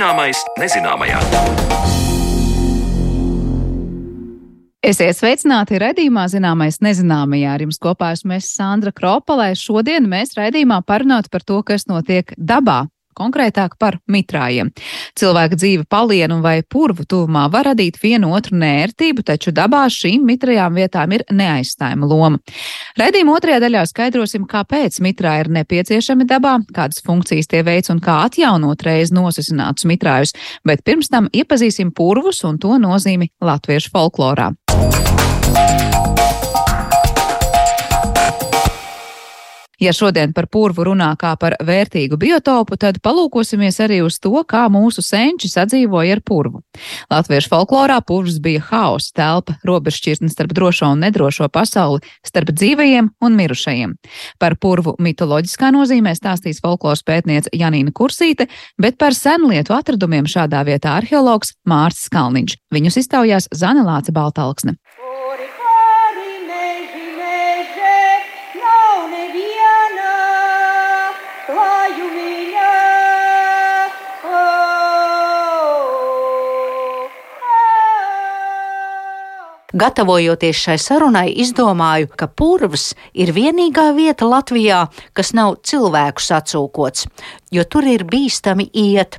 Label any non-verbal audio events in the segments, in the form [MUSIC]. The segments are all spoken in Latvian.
Zināmais nezināmajā. Esiet sveicināti redzījumā, zināmais nezināmajā. Ar jums kopā esmu Sandra Kropalē. Šodien mēs redzījumā parunāt par to, kas notiek dabā konkrētāk par mitrājiem. Cilvēka dzīve palienu vai purvu tuvumā var radīt vienu otru nērtību, taču dabā šīm mitrajām vietām ir neaizstājama loma. Redījuma otrajā daļā skaidrosim, kāpēc mitrāji ir nepieciešami dabā, kādas funkcijas tie veic un kā atjaunot reiz nosisinātus mitrājus, bet pirms tam iepazīsim purvus un to nozīmi latviešu folklorā. Ja šodien par purvu runā kā par vērtīgu biotopu, tad palūkosimies arī uz to, kā mūsu senči sadzīvoja ar purvu. Latviešu folklorā purvs bija hausa telpa, robežšķirtne starp drošo un nedrošo pasauli, starp dzīvajiem un mirušajiem. Par purvu mitoloģiskā nozīmē stāstīs folkloras pētniece Janīna Kursīte, bet par senlietu atradumiem šādā vietā arheologs Mārcis Kalniņš. Viņus iztaujās Zanelāce Baltalksne. Gatavojoties šai sarunai, izdomāju, ka purvs ir vienīgā vieta Latvijā, kas nav cilvēku sacūkots, jo tur ir bīstami iet.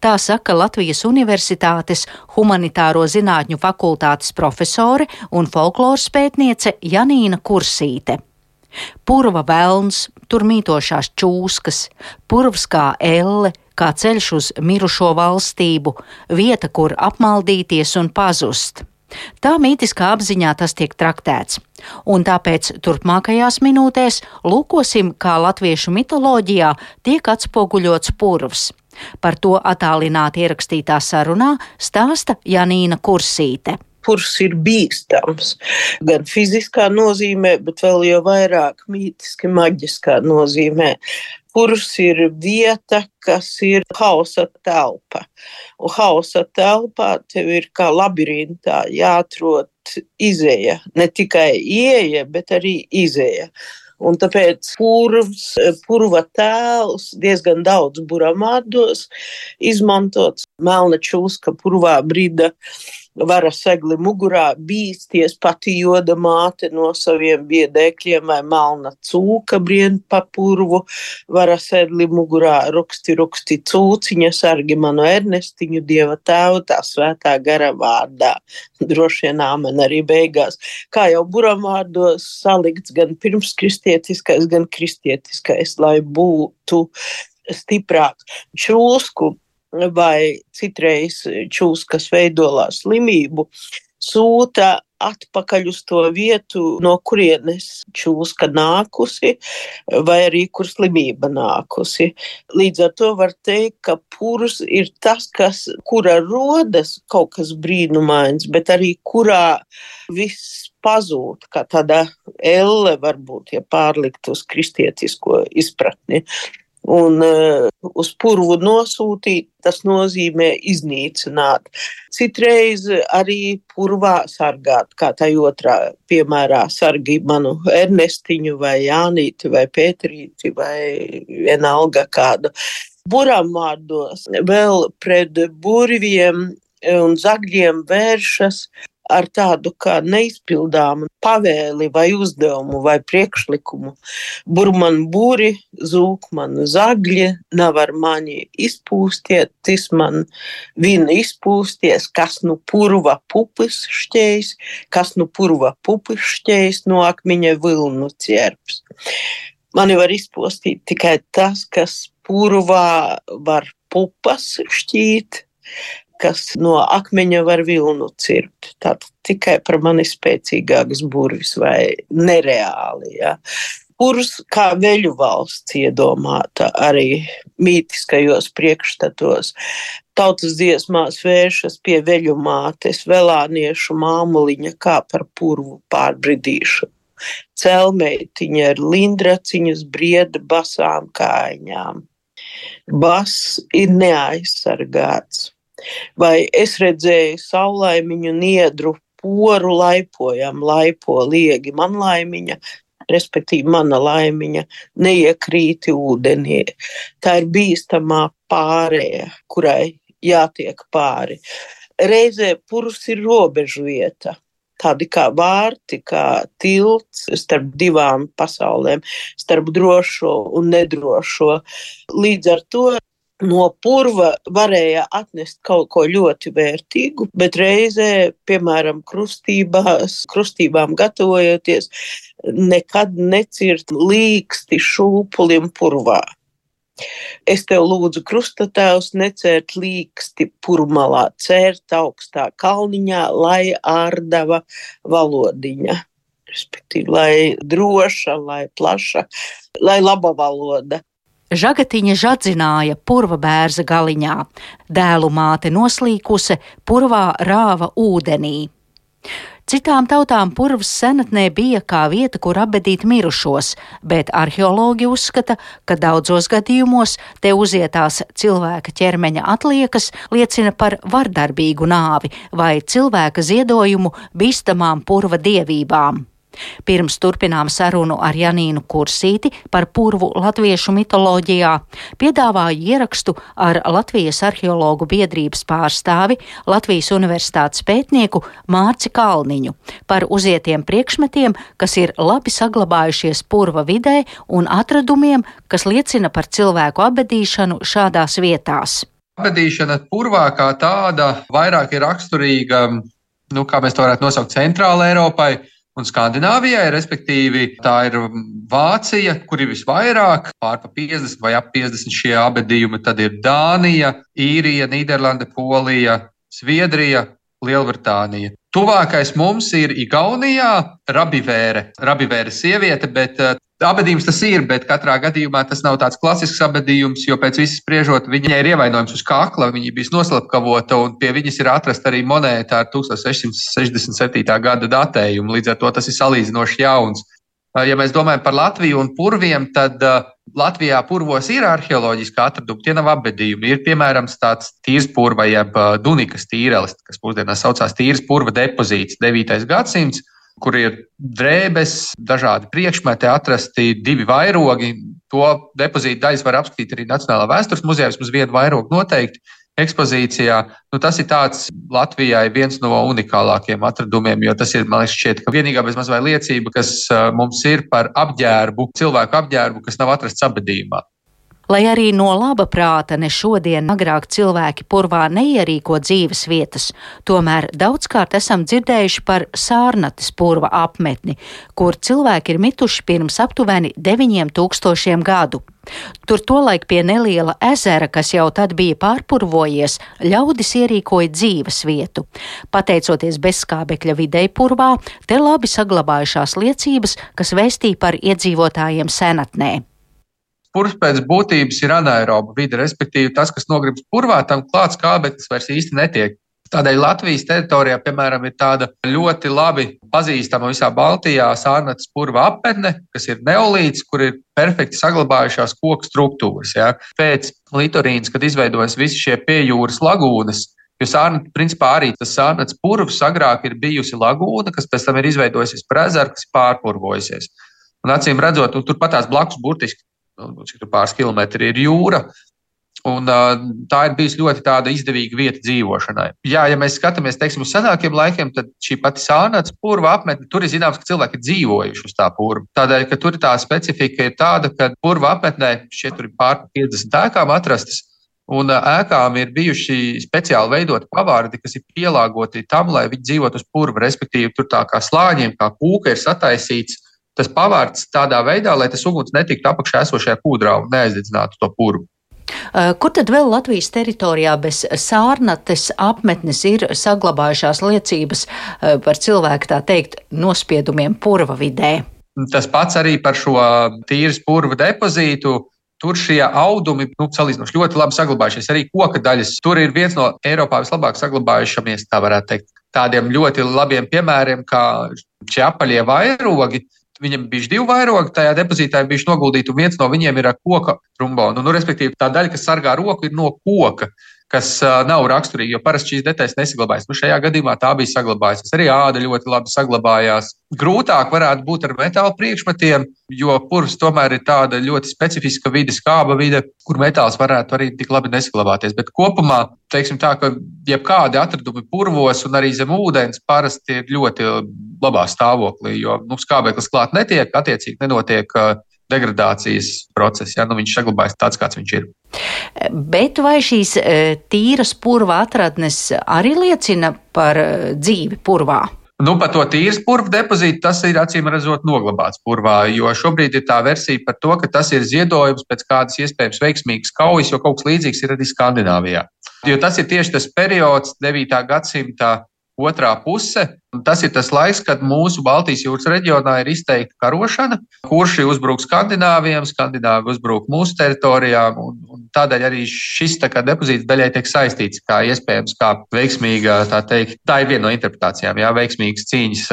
Tā saka Latvijas Universitātes Humanitāro zinātņu fakultātes profesore un folkloras pētniece Janīna Kursīte. Purva velns, tur mītošās čūskas, purvs kā elle, kā ceļš uz mirušo valstību, vieta, kur apmaldīties un pazust. Tā mītiskā apziņā tas tiek traktēts, un tāpēc turpmākajās minūtēs lūkosim, kā latviešu mitoloģijā tiek atspoguļots purvs. Par to attālināti ierakstītā sarunā stāsta Janīna Kursīte kurš ir bīstams. Gan fiziskā nozīmē, bet vēl jau vairāk mītiski, maģiskā nozīmē. Kurš ir vieta, kas ir hausa telpa. Un hausa telpā tev ir kā labirintā jāatrod izēja. Ne tikai ieeja, bet arī izēja. Un tāpēc purvs, purva tēls diezgan daudz buramādos izmantots. Melna čūska purvā brīda vara segli mugurā bīsties pati joda māte no saviem biedēkļiem vai melna cūka brien pa purvu, vara segli mugurā ruksti, ruksti cūciņa, sargi manu ernestiņu, dieva tēvu, tā svētā gara vārdā. Droši vien āmen arī beigās. Kā jau buramārdos salikts gan pirmskristietiskais, gan kristietiskais, lai būtu stiprāk. Čūsku vai citreiz čūskas veidolā slimību, sūta atpakaļ uz to vietu, no kurienes čūska nākusi, vai arī kur slimība nākusi. Līdz ar to var teikt, ka purs ir tas, kas, kura rodas kaut kas brīnumains, bet arī kurā viss pazūd, kā tāda elle varbūt, ja pārlikt uz kristietisko izpratni. Un uh, uz purvu nosūtīt, tas nozīmē iznīcināt. Citreiz arī purvā sargāt, kā tā otrā piemērā sargi manu Ernestiņu vai Jānīti vai Pēterīti vai vienalga kādu. Buram vārdos vēl pret burviem un zagļiem vēršas ar tādu kā neizpildāmu pavēli vai uzdevumu vai priekšlikumu. Burman būri, zūk man zagļi, nav ar mani izpūstiet, tis man vina izpūsties, kas nu purva pupis šķējs, kas nu purva pupis šķējs no akmeņa vilnu ķerps. Mani var izpostīt tikai tas, kas purvā var pupas šķīt, kas no akmeņa var vilnu cirpt. Tātad tikai par mani spēcīgākas burvis vai nereāli. Ja. Purs kā veļu valsts iedomāta arī mītiskajos priekšstatos. Tautas dziesmās vēršas pie veļu mātes, velāniešu māmuliņa kā par purvu pārbridīšanu. Celmeitiņa ar lindraciņas brieda basām kājām. Bas ir neaizsargāts vai es redzēju saulaimiņu niedru poru laipojam, laipo liegi man laimiņa, respektīvi mana laimiņa, neiekrīti ūdenī. Tā ir bīstamā pārēja, kurai jātiek pāri. Reizē purvs ir robežu vieta tādi kā vārti, kā tilts starp divām pasaulēm, starp drošo un nedrošo. Līdz ar to no purva varēja atnest kaut ko ļoti vērtīgu, bet reizē, piemēram, krustībās, krustībām gatavojoties, nekad necirt līksti šūpulim purvā. Es tev lūdzu, krustatēvs, necērt līksti purmalā, cērt augstā kalniņā, lai ārdava valodiņa. Respektīvi, lai droša, lai plaša, lai laba valoda. Žagatiņa žadzināja purva bērza galiņā, dēlu māte noslīkuse, purvā rāva ūdenī. Citām tautām purvs senatnē bija kā vieta, kur apbedīt mirušos, bet arheologi uzskata, ka daudzos gadījumos te uzietās cilvēka ķermeņa atliekas liecina par vardarbīgu nāvi vai cilvēka ziedojumu bīstamām purva dievībām. Pirms turpinām sarunu ar Janīnu Kursīti par purvu latviešu mitoloģijā, piedāvāju ierakstu ar Latvijas arheologu biedrības pārstāvi Latvijas universitātes pētnieku Mārci Kalniņu par uzietiem priekšmetiem, kas ir labi saglabājušies purva vidē un atradumiem, kas liecina par cilvēku abedīšanu šādās vietās. Abedīšana purvā kā tāda vairāk ir raksturīga, nu, kā mēs to varētu nosaukt, centrāla Eiropai un Skandināvijai, respektīvi, tā ir Vācija, kur ir visvairāk, pārpa 50 vai ap 50 šie abadījumi, tad ir Dānija, Īrija, Nīderlande, Polija, Zviedrija, Lielbritānija. Tuvākais mums ir Igaunijā, Rabivēre. Rabivēre sieviete, bet Abadījums tas ir, bet katrā gadījumā tas nav tāds klasisks abadījums, jo pēc visas spriežot, viņai ir ievainojums uz kakla, viņa bija noslapkavota, un pie viņas ir atrasta arī monēta ar 1667. gada datējumu. Līdz ar to tas ir salīdzinoši jauns. Ja mēs domājam par Latviju un purviem, tad Latvijā purvos ir arheoloģiski atradumi, tie nav apbedījumi. Ir piemēram tāds tīrs purva, jeb Dunikas tīrelis, kas mūsdienās saucās tīrs purva depozīts, 9. gadsimts kur ir drēbes, dažādi priekšmeti, atrasti divi vairogi. To depozītu daļas var apskatīt arī Nacionālā vēstures muzejā, vismaz vienu vairogu noteikti ekspozīcijā. Nu, tas ir tāds Latvijai viens no unikālākajiem atradumiem, jo tas ir, man liekas, šķiet, vienīgā bezmaz vai liecība, kas mums ir par apģērbu, cilvēku apģērbu, kas nav atrasts abadījumā. Lai arī no laba prāta ne šodien agrāk cilvēki purvā neierīko dzīves vietas, tomēr daudzkārt esam dzirdējuši par sārnates purva apmetni, kur cilvēki ir mituši pirms aptuveni 9000 gadu. Tur tolaik pie neliela ezera, kas jau tad bija pārpurvojies, ļaudis ierīkoja dzīves vietu. Pateicoties bezskābekļa videi purvā, te labi saglabājušās liecības, kas vēstīja par iedzīvotājiem senatnē. Purvs pēc būtības ir anaeroba vide, respektīvi tas, kas nogribas purvā, tam klāts kābeklis vairs īsti netiek. Tādēļ Latvijas teritorijā, piemēram, ir tāda ļoti labi pazīstama visā Baltijā sārnatas purva apmetne, kas ir neolīts, kur ir perfekti saglabājušās koku struktūras. Ja. Pēc litorīnas, kad izveidojas visi šie piejūras lagūnas, Jo sārnata, principā, arī tas sārnats purvs agrāk ir bijusi lagūna, kas pēc tam ir izveidojusies par ezeru, kas ir pārpurvojusies. Un acīm redzot, un turpat tās blakus burtiski cik tur pāris kilometri ir jūra. Un, tā ir bijusi ļoti izdevīga vieta dzīvošanai. Jā, ja mēs skatāmies teiksim, uz senākiem laikiem, tad šī pati sānāts purva apmetne, tur ir zināms, ka cilvēki dzīvojuši uz tā purva. Tādēļ, ka tur tā specifika ir tāda, ka purva apmetnē šeit ir pār 50 ēkām atrastas. Un ēkām ir bijuši speciāli veidoti pavārdi, kas ir pielāgoti tam, lai viņi dzīvotu uz purva. Respektīvi, tur tā kā slāņiem, kā kūka ir sataisīts, tas pavārds tādā veidā, lai tas uguns netiktu apakšā esošajā kūdrā un neaizdedzinātu to purvu. Kur tad vēl Latvijas teritorijā bez sārnates apmetnes ir saglabājušās liecības par cilvēku, tā teikt, nospiedumiem purva vidē? Tas pats arī par šo tīras purva depozītu. Tur šie audumi, nu, salīdzinoši ļoti labi saglabājušies. Arī koka daļas. Tur ir viens no Eiropā vislabāk saglabājušamies, tā varētu teikt, tādiem ļoti labiem piemēriem, kā šie apaļie vairogi. Viņam bija divi vairogi, tajā depozītā bija noguldīti, un viens no viņiem ir ar koka trombonu. Nu, respektīvi, tā daļa, kas sargā roku, ir no koka. Kas nav raksturīgi, jo parasti šīs detaļas nesaglabājas. Nu, šajā gadījumā tā bija saglabājusies. Arī āda ļoti labi saglabājās. Grūtāk varētu būt ar metāla priekšmetiem, jo purvs tomēr ir tāda ļoti specifiska vide, skāba vide, kur metāls varētu arī tik labi nesaglabāties. Bet kopumā, teiksim tā, ka jebkādi atradumi purvos un arī zem ūdens parasti ir ļoti labā stāvoklī, jo nu, skābeklis klāt netiek, attiecīgi nenotiek degradācijas process. Ja? Nu, viņš saglabājas tāds, kāds viņš ir. Bet vai šīs tīras purva atradnes arī liecina par dzīvi purvā? Nu, par to tīras purva depozītu tas ir acīm redzot noglabāts purvā, jo šobrīd ir tā versija par to, ka tas ir ziedojums pēc kādas iespējams veiksmīgas kaujas, jo kaut kas līdzīgs ir arī Skandināvijā. Jo tas ir tieši tas periods, 9. gadsimta otrā puse. Tas ir tas laiks, kad mūsu Baltijas jūras reģionā ir izteikta karošana, kurš uzbruk skandināviem, skandināvi uzbruk mūsu teritorijām. Un, un tādēļ arī šis tā depozīts daļai tiek saistīts kā iespējams kā veiksmīga, tā teikt, tā ir viena no interpretācijām, jā, veiksmīgas cīņas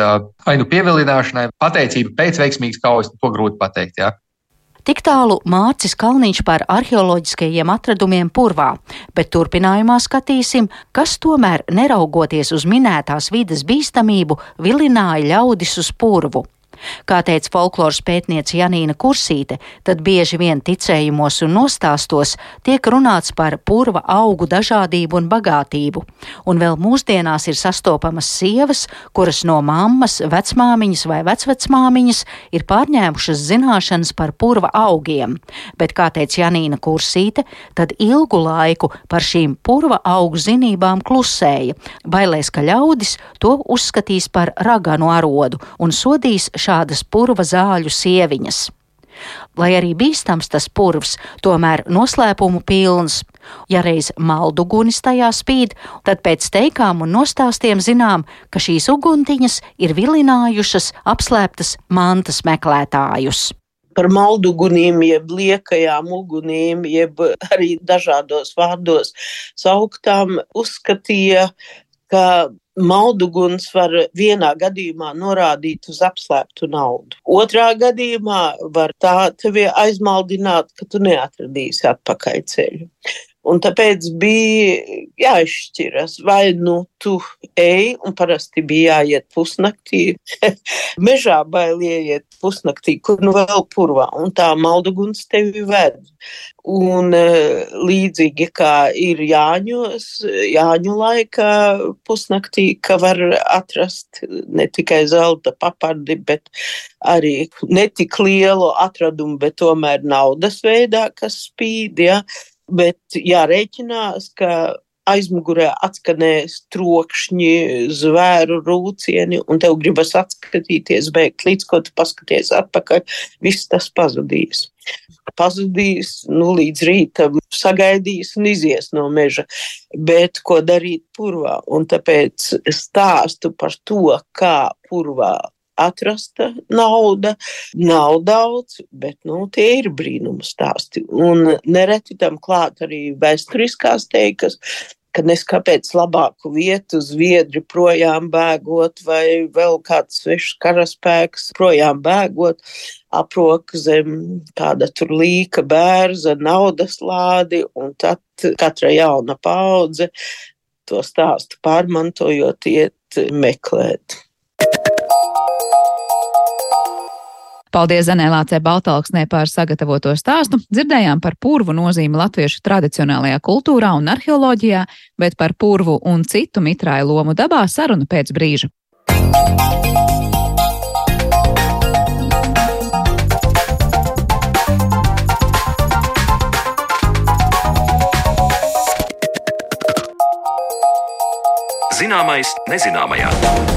vai nu pievilināšanai, pateicība pēc veiksmīgas kaujas, to grūti pateikt. Jā. Tik tālu Mārcis Kalniņš par arheoloģiskajiem atradumiem purvā, bet turpinājumā skatīsim, kas tomēr, neraugoties uz minētās vidas bīstamību, vilināja ļaudis uz purvu. Kā teica folkloras pētniece Janīna Kursīte, tad bieži vien ticējumos un nostāstos tiek runāts par purva augu dažādību un bagātību, un vēl mūsdienās ir sastopamas sievas, kuras no mammas, vecmāmiņas vai vecvecmāmiņas ir pārņēmušas zināšanas par purva augiem, bet, kā teica Janīna Kursīte, tad ilgu laiku par šīm purva augu zinībām klusēja, bailēs, ka ļaudis to uzskatīs par raganu arodu un sodīs šādas purva zāļu sieviņas. Lai arī bīstams tas purvs, tomēr noslēpumu pilns. Ja reiz maldugunis tajā spīd, tad pēc teikām un nostāstiem zinām, ka šīs uguntiņas ir vilinājušas apslēptas mantas meklētājus par malduguniem, jeb liekajām uguniem, jeb arī dažādos vārdos sauktām, uzskatīja, ka Malduguns var vienā gadījumā norādīt uz apslēptu naudu. Otrā gadījumā var tā tevi aizmaldināt, ka tu neatradīsi atpakaļceļu. Un tāpēc bija jāizšķiras, vai nu tu ej, un parasti bija jāiet pusnaktī. [LAUGHS] Mežā bail ieiet pusnaktī, kur nu vēl purvā, un tā malduguns tevi ved. Un e, līdzīgi kā ir Jāņos, Jāņu laikā pusnaktī, ka var atrast ne tikai zelta papardi, bet arī netik lielu atradumu, bet tomēr naudas veidā, kas spīd. Ja? Bet jārēķinās, ka aizmugurē atskanēs trokšņi, zvēru rūcieni, un tev gribas atskatīties, beigt līdz ko tu paskaties atpakaļ, viss tas pazudīs. Pazudīs, nu, līdz rītam sagaidīs un izies no meža. Bet ko darīt purvā? Un tāpēc stāstu par to, kā purvā atrasta nauda. Nav daudz, bet nu, tie ir brīnuma stāsti. Un nereti tam klāt arī vēsturiskās teikas, ka neskapēc labāku vietu zviedri projām bēgot, vai vēl kāds svešs karaspēks projām bēgot, aprok zem kāda tur līka bērza, naudas lādi, un tad katra jauna paudze to stāstu pārmantojot, iet meklēt. Paldies Zanēlācē Baltalksnē par sagatavoto stāstu. Dzirdējām par purvu nozīmi latviešu tradicionālajā kultūrā un arheoloģijā, bet par purvu un citu mitrāju lomu dabā sarunu pēc brīža. Zināmais nezināmajā.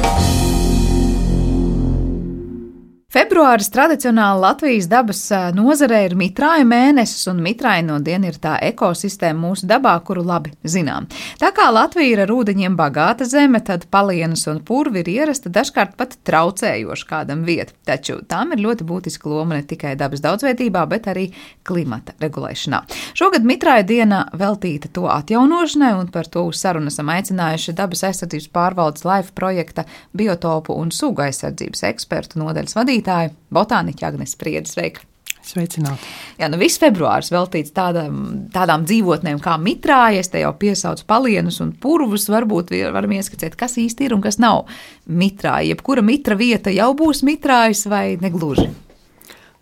Februāris tradicionāli Latvijas dabas nozarē ir mitrāja mēnesis, un mitrāja no diena ir tā ekosistēma mūsu dabā, kuru labi zinām. Tā kā Latvija ir ar ūdeņiem bagāta zeme, tad palienas un purvi ir ierasta dažkārt pat traucējoši kādam vietu, taču tām ir ļoti būtiska loma ne tikai dabas daudzveidībā, bet arī klimata regulēšanā. Šogad mitrāja diena veltīta to atjaunošanai, un par to uz sarunu esam aicinājuši dabas aizsardzības pārvaldes laiva projekta biotopu un sugu aizsardzības ekspertu nodaļas vadītāju vadītāju, botāniķu Agnes Priedes. Sveika! Sveicināti! Jā, nu viss februāris veltīts tādām, tādām dzīvotnēm kā mitrājas, te jau piesauc palienus un purvus. Varbūt varam ieskicēt, kas īsti ir un kas nav mitrāja. Jebkura mitra vieta jau būs mitrājas vai negluži.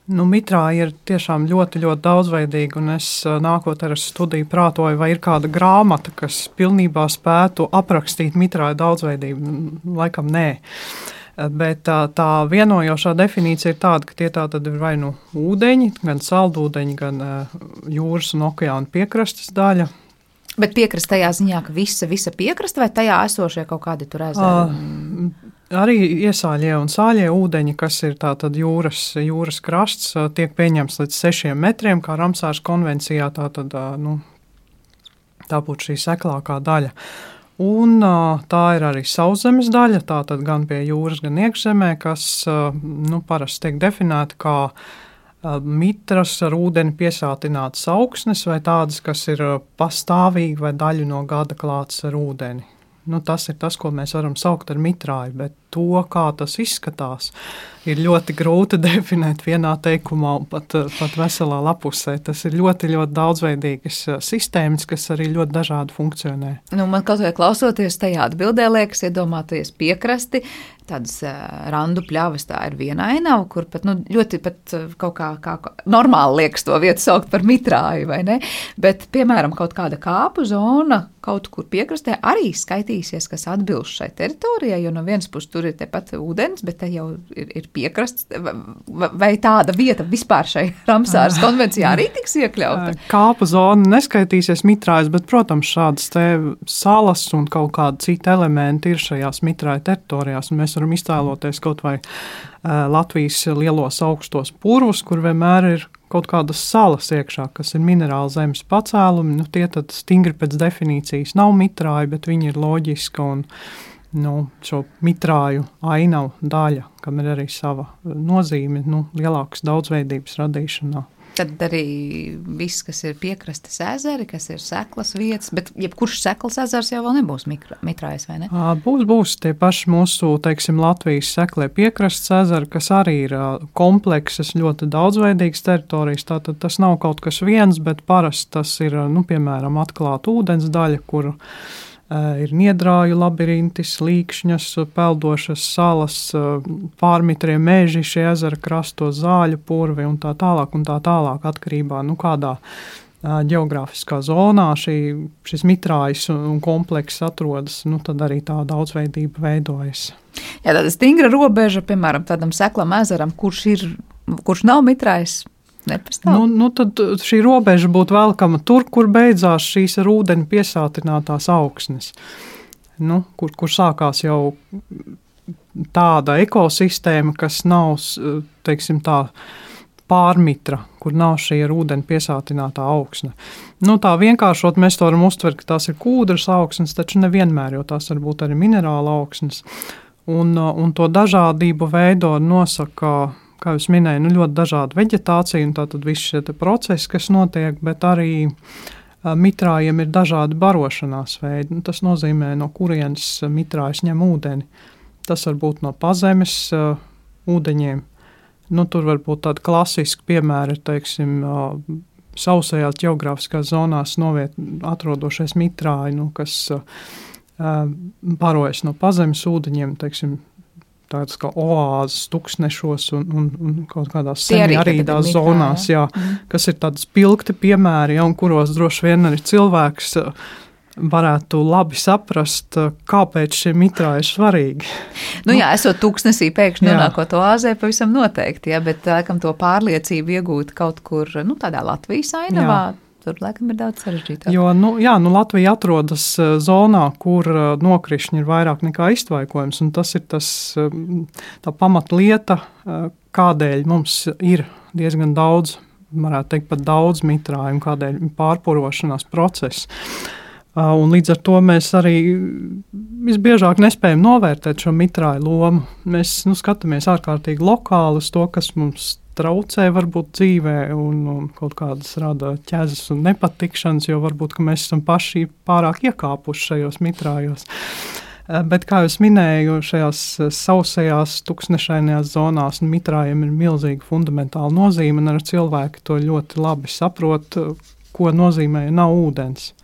Nu, mitrā ir tiešām ļoti, ļoti daudzveidīga, un es nākot ar studiju prātoju, vai ir kāda grāmata, kas pilnībā spētu aprakstīt mitrāju daudzveidību. Laikam nē. Uh, Bet tā, tā vienojošā definīcija ir tāda, ka tie tātad ir vai nu ūdeņi, gan saldūdeņi, gan jūras un okeāna piekrastes daļa. Bet piekrasta tajā ziņā, ka visa, visa piekrasta vai tajā esošie kaut kādi tur ezeri? Uh, arī iesāļie un sāļie ūdeņi, kas ir tātad jūras, jūras krasts, tiek pieņemts līdz sešiem metriem, kā Ramsārs konvencijā, tātad, nu, tā būtu šī seklākā daļa. Un tā ir arī sauszemes daļa, tātad gan pie jūras, gan iekšzemē, kas nu, parasti tiek definēta kā mitras ar ūdeni piesātinātas augsnes vai tādas, kas ir pastāvīgi vai daļu no gada klātas ar ūdeni. Nu, tas ir tas, ko mēs varam saukt par mitrāju, bet to, kā tas izskatās, ir ļoti grūti [LAUGHS] definēt vienā teikumā, pat, pat veselā lapusē. Tas ir ļoti, ļoti daudzveidīgas sistēmas, kas arī ļoti dažādi funkcionē. Nu, man kaut kā klausoties tajā atbildē, liekas, iedomāties piekrasti, tādas randu pļavas, tā ir viena ainava, kur pat nu, ļoti pat kaut kā, kā normāli liekas to vietu saukt par mitrāju, vai ne? Bet, piemēram, kaut kāda kāpu zona kaut kur piekrastē arī skaitīsies, kas atbilst šai teritorijai, jo no vienas puses tur ir tepat ūdens, bet te jau ir, ir piekrasts, vai tāda vieta vispār šai Ramsāras konvencijā arī tiks iekļauta? Kāpu zona neskaitīsies mitrājas, bet, protams, šādas te salas un kaut kādi citi elementi ir šajās mitrāja teritorijās, un mēs varam iztēloties kaut vai Latvijas lielos augstos purvus, kur vienmēr ir kaut kādas salas iekšā, kas ir minerāla zemes pacēlumi. Nu, tie tad stingri pēc definīcijas nav mitrāji, bet viņi ir loģiski un nu, šo mitrāju ainavu daļa, kam ir arī sava nozīme nu, lielākas daudzveidības radīšanā. Tad arī viss, kas ir piekrastes ezeri, kas ir seklas vietas, bet jebkurš seklas ezers jau nebūs mitrājs, vai ne? Būs, būs tie paši mūsu, teiksim, Latvijas seklē piekrastes ezeri, kas arī ir kompleksas, ļoti daudzveidīgas teritorijas. Tātad tas nav kaut kas viens, bet parasti tas ir, nu, piemēram, atklāta ūdens daļa, kuru ir niedrāju labirinti, slīkšņas, peldošas salas, eh, pārmitrie meži, šie ezera krastos, zāļu purvi un tā tālāk, un tā tālāk atkarībā no nu, kādā eh, geogrāfiskā zonā šī, šis mitrājs un komplekss atrodas, nu, tad arī tā daudzveidība veidojas. Jā, tāda stingra robeža, piemēram, tādam seklam ezeram, kurš, ir, kurš nav mitrājs, nepastāv. Nu, nu tad šī robeža būtu velkama tur, kur beidzās šīs ar ūdeni piesātinātās augsnes. Nu, kur, kur sākās jau tāda ekosistēma, kas nav teiksim, tā, pārmitra, kur nav šī ar ūdeni piesātinātā augsne. Nu, tā vienkāršot mēs to varam uztvert, ka tās ir kūdras augsnes, taču nevienmēr, jo tās var būt arī minerāla augsnes. Un, un to dažādību veido nosaka kā jau minēju, nu, ļoti dažāda vegetācija un tātad visi šie procesi, kas notiek, bet arī mitrājiem ir dažādi barošanās veidi. Nu, tas nozīmē, no kurienes mitrājs ņem ūdeni. Tas var būt no pazemes uh, ūdeņiem. Nu, tur var būt tādi klasiski piemēri, teiksim, uh, sausajās geogrāfiskās zonās noviet, atrodošies mitrāji, nu, kas uh, barojas no pazemes ūdeņiem, teiksim, tādas kā oāzes, tūkstošos un, un, un kaut kādās semi-arīdās zonās, jā, mm. kas ir tādas pilgti piemēri, ja, un kuros droši vien arī cilvēks uh, varētu labi saprast, uh, kāpēc šie mitrā ir svarīgi. [LAUGHS] Nu, jā, esot tūkstnesī pēkšņi nonākot oāzē, pavisam noteikti, jā, bet laikam to pārliecību iegūt kaut kur, nu, tādā Latvijas ainavā. Jā tur laikam ir daudz sarežģītāk. Jo nu, jā, nu, Latvija atrodas e, zonā, kur e, nokrišņi ir vairāk nekā iztvaikojums. Tas ir tas, e, tā pamatlieta, kādēļ mums ir diezgan daudz, varētu teikt, pat daudz mitrājumu, kādēļ pārporošanās process. Un līdz ar to mēs arī visbiežāk nespējam novērtēt šo mitrāju lomu. Mēs nu, skatāmies ārkārtīgi lokāli uz to, kas mums traucē varbūt dzīvē un, un kaut kādas rada ķēzes un nepatikšanas, jo varbūt mēs esam paši pārāk iekāpuši šajos mitrājos. Bet, kā jau minēju, šajās sausajās, tuksnešainajās zonās mitrājiem ir milzīga fundamentāla nozīme, un cilvēki to ļoti labi saprot, ko nozīmē, nav ūdens.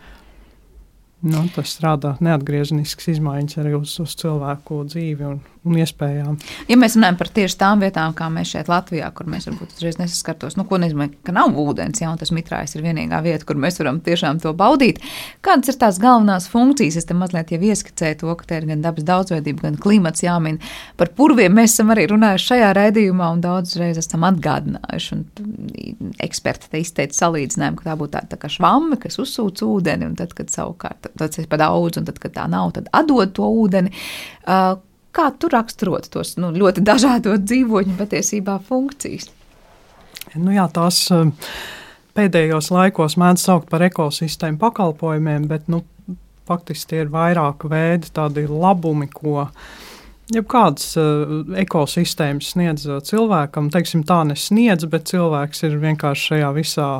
Nu, tas rada neatgriezeniskas izmaiņas arī uz, uz cilvēku dzīvi un, un iespējām. Ja mēs runājam par tieši tām vietām, kā mēs šeit Latvijā, kur mēs varbūt uzreiz nesaskartos, nu, ko nozīmē, ka nav ūdens, ja tas mitrājs ir vienīgā vieta, kur mēs varam tiešām to baudīt. Kādas ir tās galvenās funkcijas? Es te mazliet jau ieskicēju to, ka te ir gan dabas daudzveidība, gan klimats jāmin. Par purviem mēs esam arī runājuši šajā raidījumā un daudz reiz esam atgādinājuši. Un eksperti te izteica salīdzinājumu, ka tā būtu tāda tā kā švamme, kas uzsūc ūdeni, un tad, kad savukārt tas ir pa daudz, un tad, kad tā nav, tad atdod to ūdeni. Uh, Kā tu raksturot tos nu, ļoti dažādos dzīvoņu patiesībā funkcijas? Nu jā, tās um, pēdējos laikos mēdz saukt par ekosistēmu pakalpojumiem, bet nu, faktiski tie ir vairāk veidi, tādi labumi, ko jebkādas uh, ekosistēmas sniedz uh, cilvēkam. Teiksim, tā nesniedz, bet cilvēks ir vienkārši šajā visā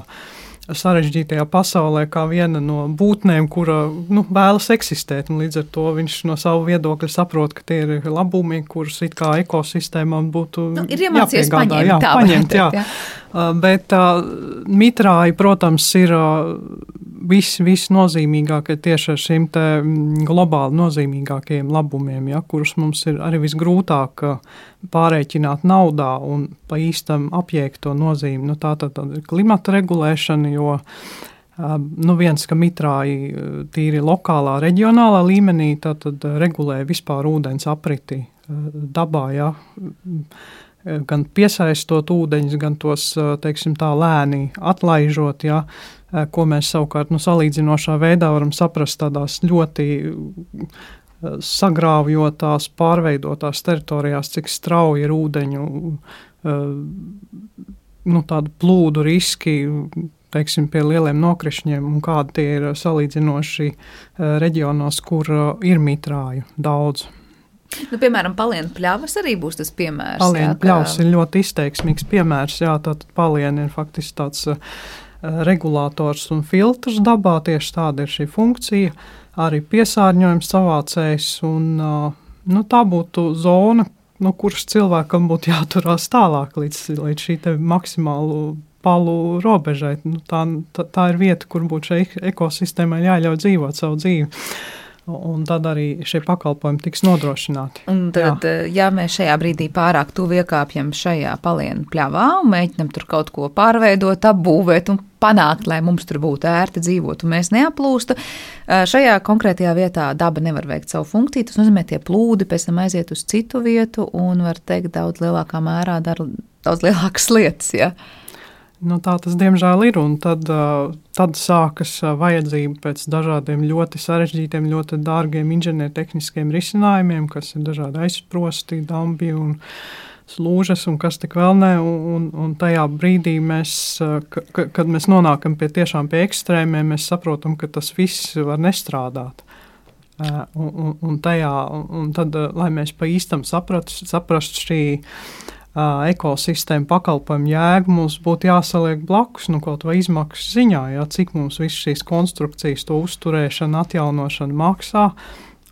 sarežģītajā pasaulē, kā viena no būtnēm, kura nu, vēlas eksistēt. Līdz ar to viņš no sava viedokļa saprot, ka tie ir labumi, kurus it kā ekosistēmām būtu nu, jāpiegādā. Jā, paņemt, jā. jā. Uh, bet uh, mitrāji, protams, ir uh, viss vis nozīmīgākie tieši ar šiem mm, globāli nozīmīgākajiem labumiem, ja, kurus mums ir arī visgrūtāk pārreikināt naudā un pa īstam apjēgt to nozīmi. Nu, tā tad ir klimata regulēšana, jo nu, viens, ka mitrāji tīri lokālā, reģionālā līmenī tad regulē vispār ūdens apriti dabā. Ja, gan piesaistot ūdeņus, gan tos teiksim, tā lēni atlaižot. Ja, ko mēs savukārt nu, salīdzinošā veidā varam saprast tādās ļoti sagrāvjotās, pārveidotās teritorijās, cik strauji ir ūdeņu nu, plūdu riski. Teiksim, pie lieliem nokrišņiem, un kādi tie ir salīdzinoši reģionos, kur ir mitrāju daudz. Nu, piemēram, palienu pļavas arī būs tas piemērs. Palienu pļavas kā... ir ļoti izteiksmīgs piemērs. Jā, tātad palieni ir faktiski tāds uh, regulators un filtrs dabā. Tieši tāda ir šī funkcija, arī piesārņojums savācējs. Un, nu, tā būtu zona, no nu, kuras cilvēkam būtu jāturās tālāk līdz, līdz šī maksimālu palu robežai. Nu, tā, tā, tā ir vieta, kur būtu šai ekosistēmai jāļauj dzīvot savu dzīvi. Un tad arī šie pakalpojumi tiks nodrošināti. Un tad, Jā. ja mēs šajā brīdī pārāk tuvu iekāpjam šajā palienu pļavā un mēģinam tur kaut ko pārveidot, apbūvēt un panākt, lai mums tur būtu ērti dzīvot un mēs neaplūstu, šajā konkrētajā vietā daba nevar veikt savu funkciju. Tas nozīmē, tie plūdi pēc tam aiziet uz citu vietu un var teikt daudz lielākā mērā dara daudz lielākas lietas. Ja? Nu, tā tas diemžēl ir. Tad, tad sākas vajadzība pēc dažādiem ļoti sarežģītiem, ļoti dārgiem inženiertehniskiem risinājumiem, kas ir dažādi aizsprosti, dambi un slūžas un kas tik vēl ne. Un, un tajā brīdī, mēs, ka, kad mēs nonākam pie tiešām pie ekstrēmiem, mēs saprotam, ka tas viss var nestrādāt. Un, un, un, tajā, un tad, lai mēs pa īstam saprastu saprast šī ekosistēmu pakalpojumu jēgu mums būtu jāsaliek blakus, nu, kaut vai izmaksu ziņā, jā, cik mums visas šīs konstrukcijas, to uzturēšana, atjaunošana maksā.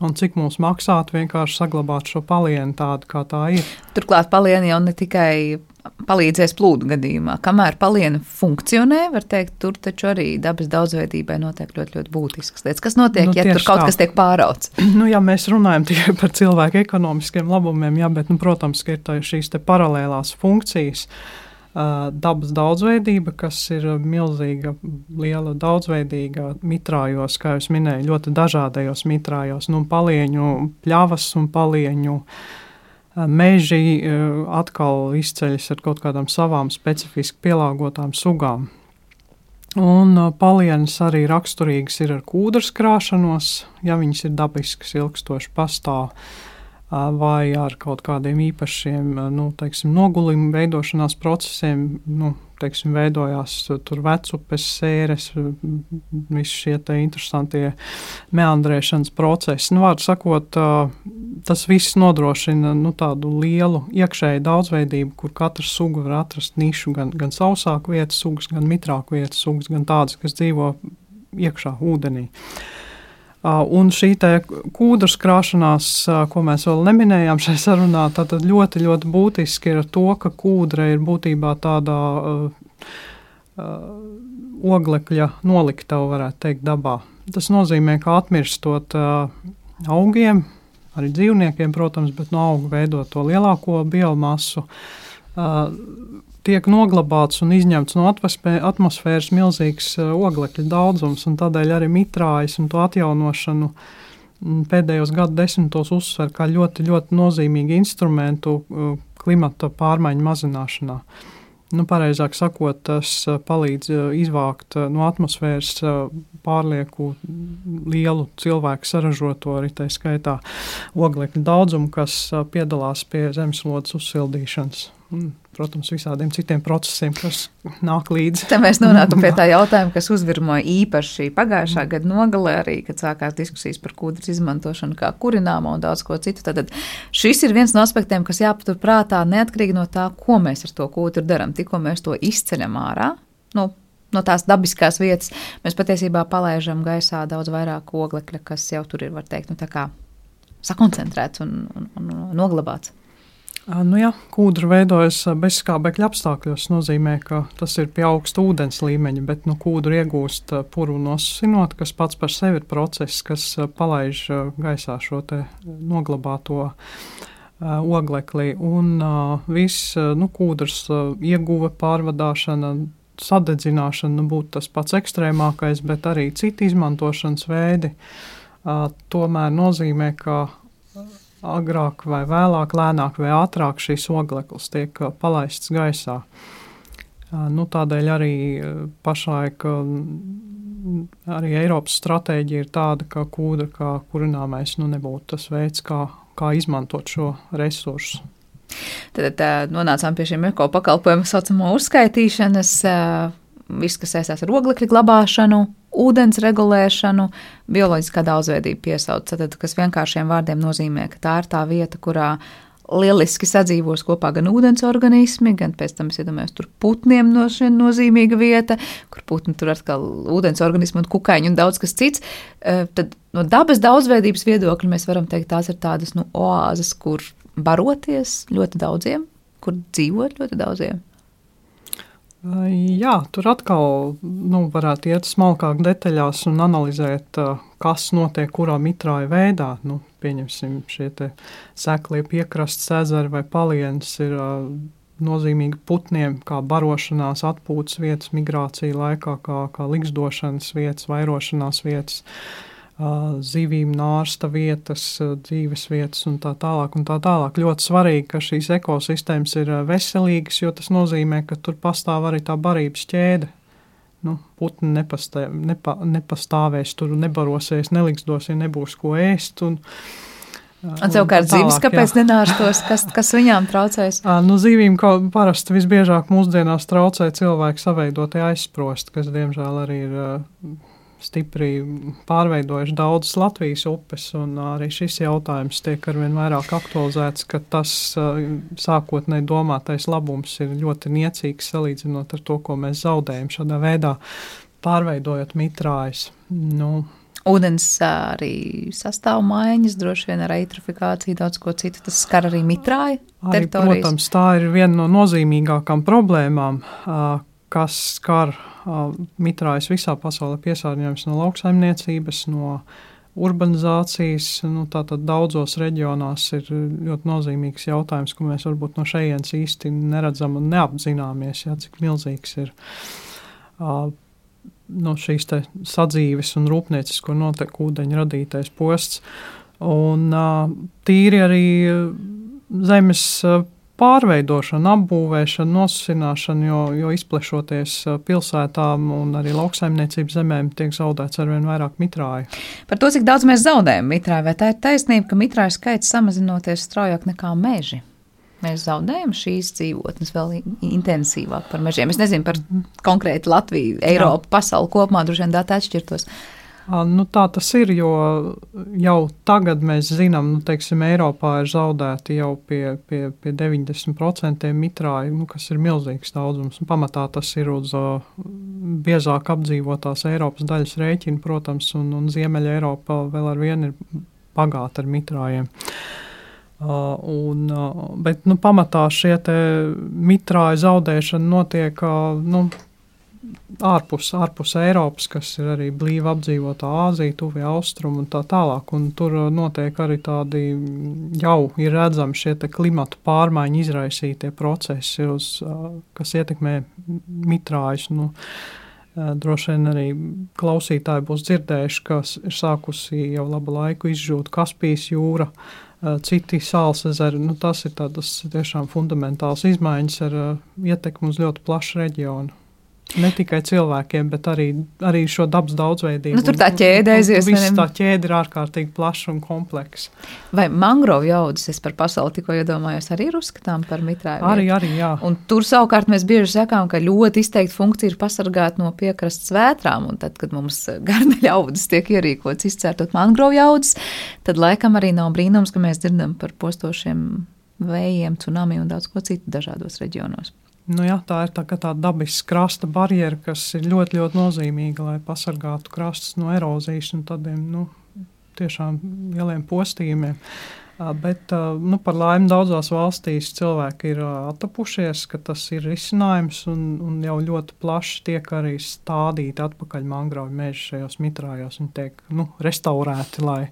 Un cik mums maksātu vienkārši saglabāt šo palienu tādu, kā tā ir. Turklāt palieni jau ne tikai palīdzēs plūdu gadījumā. Kamēr paliena funkcionē, var teikt, tur taču arī dabas daudzveidībai notiek ļoti, ļoti būtiskas lietas. Kas notiek, nu, ja tur kaut tā. kas tiek pārauts? [CLEARS THROAT] Nu, ja mēs runājam tikai par cilvēku ekonomiskiem labumiem, jā, bet, nu, protams, ir šīs paralēlās funkcijas. Dabas daudzveidība, kas ir milzīga, liela daudzveidīga mitrājos, kā jau minēju, ļoti dažādajos mitrājos, nu, palieņu pļavas un palieņu uh, meži atkal izceļas ar kaut kādām savām specifiski pielāgotām sugām. Un palienas arī raksturīgas ir ar kūdras krāšanos, ja viņas ir dabiskas, ilgstoši pastāv vai ar kaut kādiem īpašiem nu, teiksim, nogulījuma veidošanās procesiem. Nu, teiksim, veidojās tur vecupes, sēres, visi šie interesantie meandrēšanas procesi. Nu, Vārdu sakot, tas viss nodrošina nu, tādu lielu iekšēju daudzveidību, kur katra suga var atrast nišu, gan, gan sausāku vietu sugas, gan mitrāku vietu sugas, gan tādas, kas dzīvo iekšā ūdenī. Un šī kūdras krāšanās, ko mēs vēl neminējām šajā sarunā, tad ļoti, ļoti būtiski ir to, ka kūdra ir būtībā tādā uh, uh, oglekļa noliktava, varētu teikt, dabā. Tas nozīmē, ka atmirstot uh, augiem, arī dzīvniekiem, protams, bet no auga veidot to lielāko biomasu. Uh, tiek noglabāts un izņemts no atmosfēras milzīgs uh, oglekļa daudzums, un tādēļ arī mitrājas un to atjaunošanu pēdējos gadu desmitos uzsver kā ļoti, ļoti nozīmīgu instrumentu uh, klimata pārmaiņu mazināšanā. Nu, pareizāk sakot, tas uh, palīdz izvākt no atmosfēras pārlieku lielu cilvēku saražoto arī tā skaitā oglekļa daudzumu, kas piedalās pie zemeslodes uzsildīšanas. Protams, visādiem citiem procesiem, kas nāk līdzi. Te mēs nonākam pie [LAUGHS] tā jautājuma, kas uzvirmoja īpaši pagājušā gada nogalē, arī, kad sākās diskusijas par kūdras izmantošanu kā kurināmo un daudz ko citu. Tad šis ir viens no aspektiem, kas jāpatur prātā neatkarīgi no tā, ko mēs ar to kūdru darām. Tikko mēs to izceļam ārā. Nu, no tās dabiskās vietas, mēs patiesībā palaižam gaisā daudz vairāk oglekļa, kas jau tur ir, var teikt, nu, sakoncentrēts un, un, un noglabāts. Nu jā, kūdra veidojas bezskābekļa apstākļos. Tas nozīmē, ka tas ir pie augsta ūdens līmeņa, bet nu, kūdra iegūst puru nosinot, kas pats par sevi ir process, kas palaiž gaisā šo noglabāto oglekli. Un viss nu, kūdras ieguve, pārvadāšana, sadedzināšana būtu tas pats ekstrēmākais, bet arī citi izmantošanas veidi tomēr nozīmē, ka agrāk vai vēlāk, lēnāk vai ātrāk šīs ogleklis tiek uh, palaists gaisā. Uh, nu, tādēļ arī uh, pašlaik arī Eiropas stratēģija ir tāda, ka kūdra kā kurināmais nu, nebūtu tas veids, kā, kā izmantot šo resursu. Tad tā, nonācām pie šiem eko pakalpojumu saucamo uzskaitīšanas, viss, kas saistās ar oglekļa glabāšanu, ūdens regulēšanu, bioloģiskā daudzveidība piesauc. Tad, kas vienkāršiem vārdiem nozīmē, ka tā ir tā vieta, kurā lieliski sadzīvos kopā gan ūdens organismi, gan pēc tam, es iedomājos, tur putniem no šiem nozīmīga vieta, kur putni tur atkal ūdens organismi un kukaiņi un daudz kas cits. Eh, tad no dabas daudzveidības viedokļa mēs varam teikt, tās ir tādas nu, oāzes, kur baroties ļoti daudziem, kur dzīvot ļoti daudziem. Jā, tur atkal nu, varētu iet smalkāk detaļās un analizēt, kas notiek kurā mitrāja veidā. Nu, pieņemsim, šie seklie piekrastes ezeri vai palienas ir nozīmīgi putniem, kā barošanās, atpūtas vietas, migrācija laikā, kā, kā likšdošanas vietas, vairošanās vietas. Uh, zivīm nārsta vietas, dzīves vietas un tā tālāk. Un tā tālāk. Ļoti svarīgi, ka šīs ekosistēmas ir veselīgas, jo tas nozīmē, ka tur pastāv arī tā barības ķēde. Nu, putni nepastā, nepa, nepastāvēs, tur nebarosies, neliksdos, ja nebūs ko ēst. Un, Un savukārt zīves, kāpēc nenārstos, kas, kas viņām traucēs? Nu, zīvīm parasti visbiežāk mūsdienās traucē cilvēku saveidotie aizsprosti, kas diemžēl arī ir stipri pārveidojuši daudzas Latvijas upes, un arī šis jautājums tiek arvien vairāk aktualizēts, ka tas sākotnēji domātais labums ir ļoti niecīgs salīdzinot ar to, ko mēs zaudējam šādā veidā, pārveidojot mitrājas. Nu, Ūdens arī sastāv maiņas, droši vien ar eitrofikāciju, daudz ko citu. Tas skar arī mitrāju. Arī, protams, tā ir viena no nozīmīgākām problēmām, kas skar mitrājas visā pasaulē piesārņojums no lauksaimniecības, no urbanizācijas. Nu, tātad daudzos reģionās ir ļoti nozīmīgs jautājums, ko mēs varbūt no šejienes īsti neredzam un neapzināmies, jā, cik milzīgs ir. Uh, no šīs sadzīves un rūpniecisko noteku ūdeņa radītais posts. Un uh, tīri arī zemes pārveidošana, apbūvēšana, nosacināšana, jo, jo izplešoties uh, pilsētām un arī lauksaimniecības zemēm tiek zaudēts arvien vairāk mitrāju. Par to, cik daudz mēs zaudējam mitrāju, vai tā ir taisnība, ka mitrāju skaits samazinoties straujāk nekā meži? Mēs zaudējam šīs dzīvotnes vēl intensīvāk par mežiem. Es nezinu par konkrēti Latviju, Eiropu, Jā. pasauli kopumā, droši vien dati atšķirtos. Nu, tā tas ir, jo jau tagad mēs zinām, ka nu, teiksim, Eiropā ir zaudēti jau pie, pie, pie 90% mitrāju, nu, kas ir milzīgs daudzums. Un pamatā tas ir uz uh, biezāk apdzīvotās Eiropas daļas rēķina, protams, un, un Ziemeļa Eiropa vēl ar vienu ir bagāta ar mitrājiem. Uh, un, uh, bet nu, pamatā šie mitrāju zaudēšana notiek uh, nu, ārpus, ārpus Eiropas, kas ir arī blīvi apdzīvotā Āzija, Tuvija Austruma un tā tālāk. Un tur uh, notiek arī tādi jau ir redzami šie klimatu pārmaiņu izraisītie procesi, uz, uh, kas ietekmē mitrājus. Nu, uh, Droši vien arī klausītāji būs dzirdējuši, ka ir sākusi jau labu laiku izžūt Kaspijas jūra, citi sāls ezeri. Nu, tas ir tādas tiešām fundamentāls izmaiņas ar ietekmi uz ļoti plašu reģionu. Ne tikai cilvēkiem, bet arī, arī šo dabas daudzveidību. Nu, tur tā ķēde aizies. Viss tā ķēde ir ārkārtīgi plaša un kompleksa. Vai mangrovu jaudas, es par pasauli tikko iedomājos, arī ir uzskatām par mitrāju? Arī, arī, jā. Un tur savukārt mēs bieži sakām, ka ļoti izteikti funkcija ir pasargāt no piekrastes vētrām, un tad, kad mums garneļa audas tiek ierīkots izcērtot mangrovu jaudas, tad laikam arī nav brīnums, ka mēs dzirdam par postošiem vējiem, tsunami un daudz ko citu dažādos reģionos. Nu, jā, tā ir tā, tā dabiska krasta barjera, kas ir ļoti, ļoti nozīmīga, lai pasargātu krastus no erozijas un tādiem nu, tiešām lieliem postījumiem. Bet nu, par laimi daudzās valstīs cilvēki ir attapušies, ka tas ir risinājums un, un jau ļoti plaši tiek arī stādīti atpakaļ mangrovu meži šajos mitrājos. Viņi tiek nu, restaurēti, lai,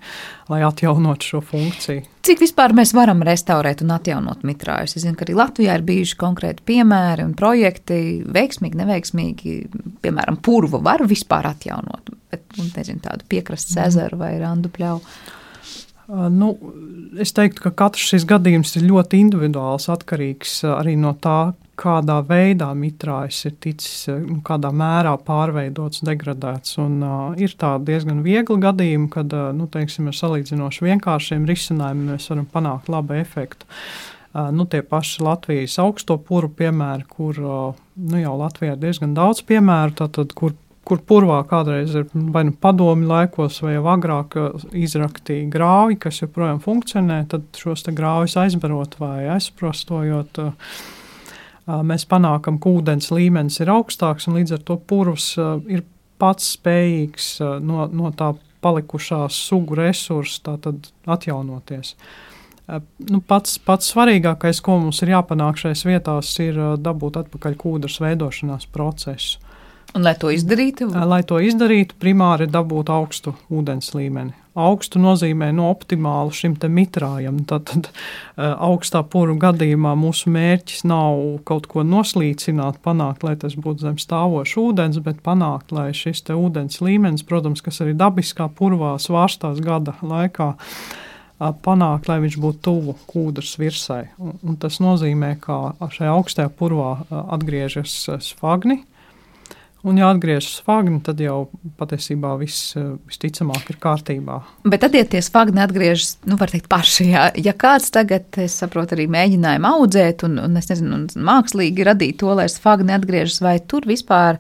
lai atjaunotu šo funkciju. Cik vispār mēs varam restaurēt un atjaunot mitrājus? Es zinu, ka arī Latvijā ir bijuši konkrēti piemēri un projekti, veiksmīgi, neveiksmīgi. Piemēram, purvu var vispār atjaunot, bet nu, nezinu, tādu piekrastes ezeru vai randu pļauju. Nu, es teiktu, ka katrs šis gadījums ir ļoti individuāls, atkarīgs arī no tā, kādā veidā mitrājs ir ticis, nu, kādā mērā pārveidots, degradēts. Un, uh, ir tādi diezgan viegli gadījumi, kad uh, nu, teiksim, ar salīdzinoši vienkāršiem risinājumiem mēs varam panākt labu efektu. Uh, nu, tie paši Latvijas augsto puru piemēri, kur uh, nu, jau Latvijā ir diezgan daudz piemēru, tātad, kur kur purvā kādreiz ir vai nu padomi laikos, vai jau agrāk uh, izraktīja grāvi, kas joprojām funkcionē, tad šos grāvis aizbarot vai aizprostojot. Uh, uh, mēs panākam, ka ūdens līmenis ir augstāks un līdz ar to purvs ir pats spējīgs no, no tā palikušās sugu resursu atjaunoties. Nu, pats, pats svarīgākais, ko mums ir jāpanāk šajās vietās, ir dabūt atpakaļ kūdras veidošanās procesu. Un, lai to izdarītu, lai to izdarītu, primāri dabūt augstu ūdens līmeni. Augstu nozīmē no optimālu šim mitrājam. Tad, tad augstā puru gadījumā mūsu mērķis nav kaut ko noslīcināt, panākt, lai tas būtu zem stāvošs ūdens, bet panākt, lai šis ūdens līmenis, protams, kas arī dabiskā purvā svārstās gada laikā, panākt, lai viņš būtu tuvu kūdras virsai. Un, un tas nozīmē, ka šajā augstajā purvā atgriežas sfagni Un, ja atgriežas fagni, tad jau patiesībā viss eh, visticamāk ir kārtībā. Bet tad, ja tie fagni atgriežas, nu, var teikt, paši, ja, ja kāds tagad, es saprotu, arī mēģinājumu audzēt, un, un nezinu, un mākslīgi radīt to, lai fagni atgriežas, vai tur vispār